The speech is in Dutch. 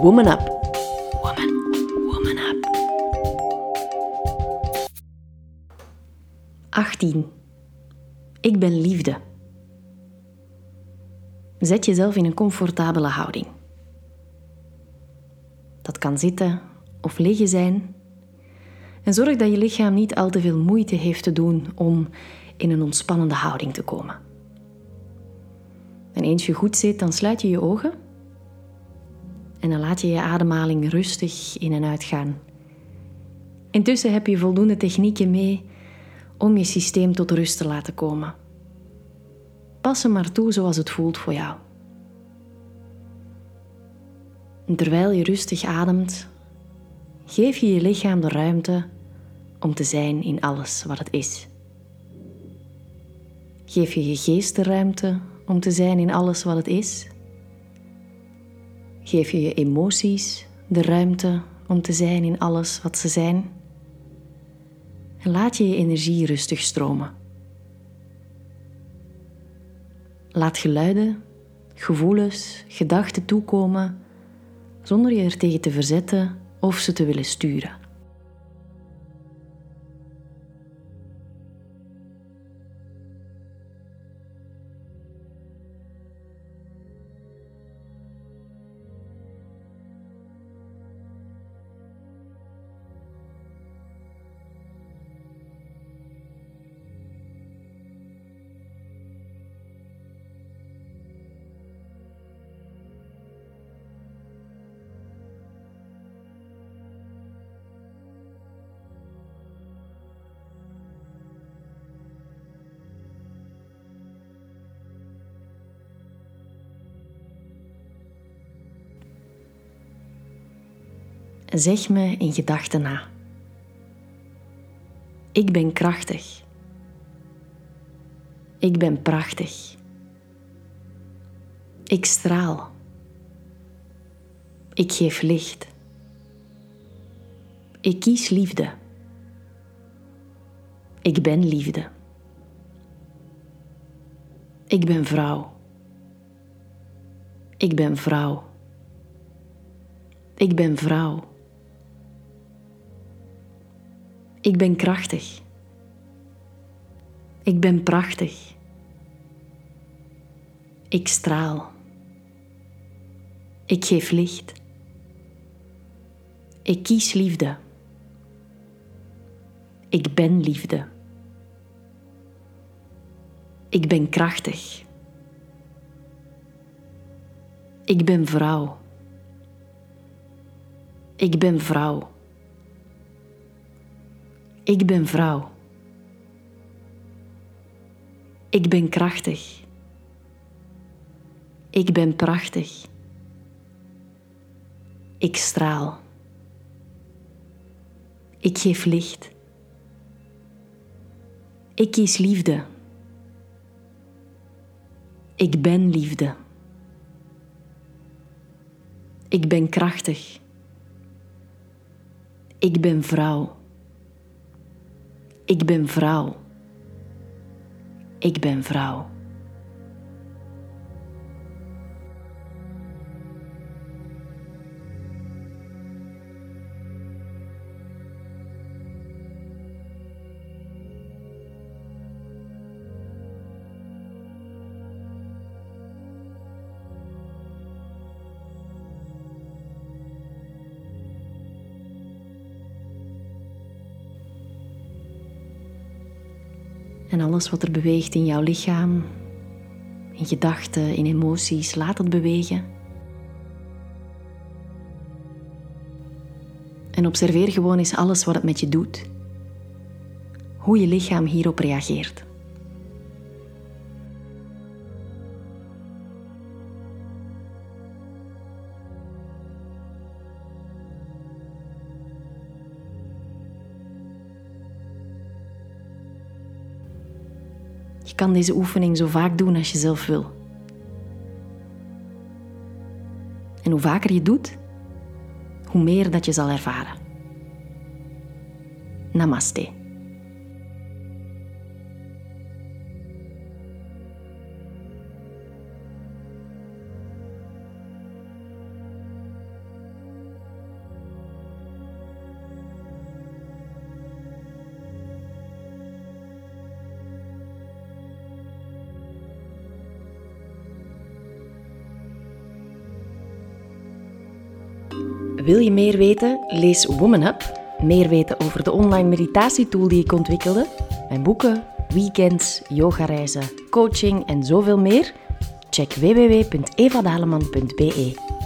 Woman Up. Woman, woman up. 18. Ik ben liefde. Zet jezelf in een comfortabele houding. Dat kan zitten of liggen zijn. En zorg dat je lichaam niet al te veel moeite heeft te doen om in een ontspannende houding te komen. En eens je goed zit, dan sluit je je ogen en dan laat je je ademhaling rustig in en uit gaan. Intussen heb je voldoende technieken mee om je systeem tot rust te laten komen. Pas hem maar toe zoals het voelt voor jou. Terwijl je rustig ademt, geef je je lichaam de ruimte om te zijn in alles wat het is. Geef je je geest de ruimte om te zijn in alles wat het is. Geef je je emoties de ruimte om te zijn in alles wat ze zijn. En laat je je energie rustig stromen. Laat geluiden, gevoelens, gedachten toekomen zonder je er tegen te verzetten of ze te willen sturen. Zeg me in gedachten na. Ik ben krachtig. Ik ben prachtig. Ik straal. Ik geef licht. Ik kies liefde. Ik ben liefde. Ik ben vrouw. Ik ben vrouw. Ik ben vrouw. Ik ben krachtig. Ik ben prachtig. Ik straal. Ik geef licht. Ik kies liefde. Ik ben liefde. Ik ben krachtig. Ik ben vrouw. Ik ben vrouw. Ik ben vrouw. Ik ben krachtig. Ik ben prachtig. Ik straal. Ik geef licht. Ik kies liefde. Ik ben liefde. Ik ben krachtig. Ik ben vrouw. Ik ben vrouw. Ik ben vrouw. En alles wat er beweegt in jouw lichaam, in gedachten, in emoties, laat het bewegen. En observeer gewoon eens alles wat het met je doet. Hoe je lichaam hierop reageert. Je kan deze oefening zo vaak doen als je zelf wil. En hoe vaker je doet, hoe meer dat je zal ervaren. Namaste. Wil je meer weten? Lees Woman Up. Meer weten over de online meditatietool die ik ontwikkelde, mijn boeken, weekends, yogareizen, coaching en zoveel meer? Check www.evadaleman.be.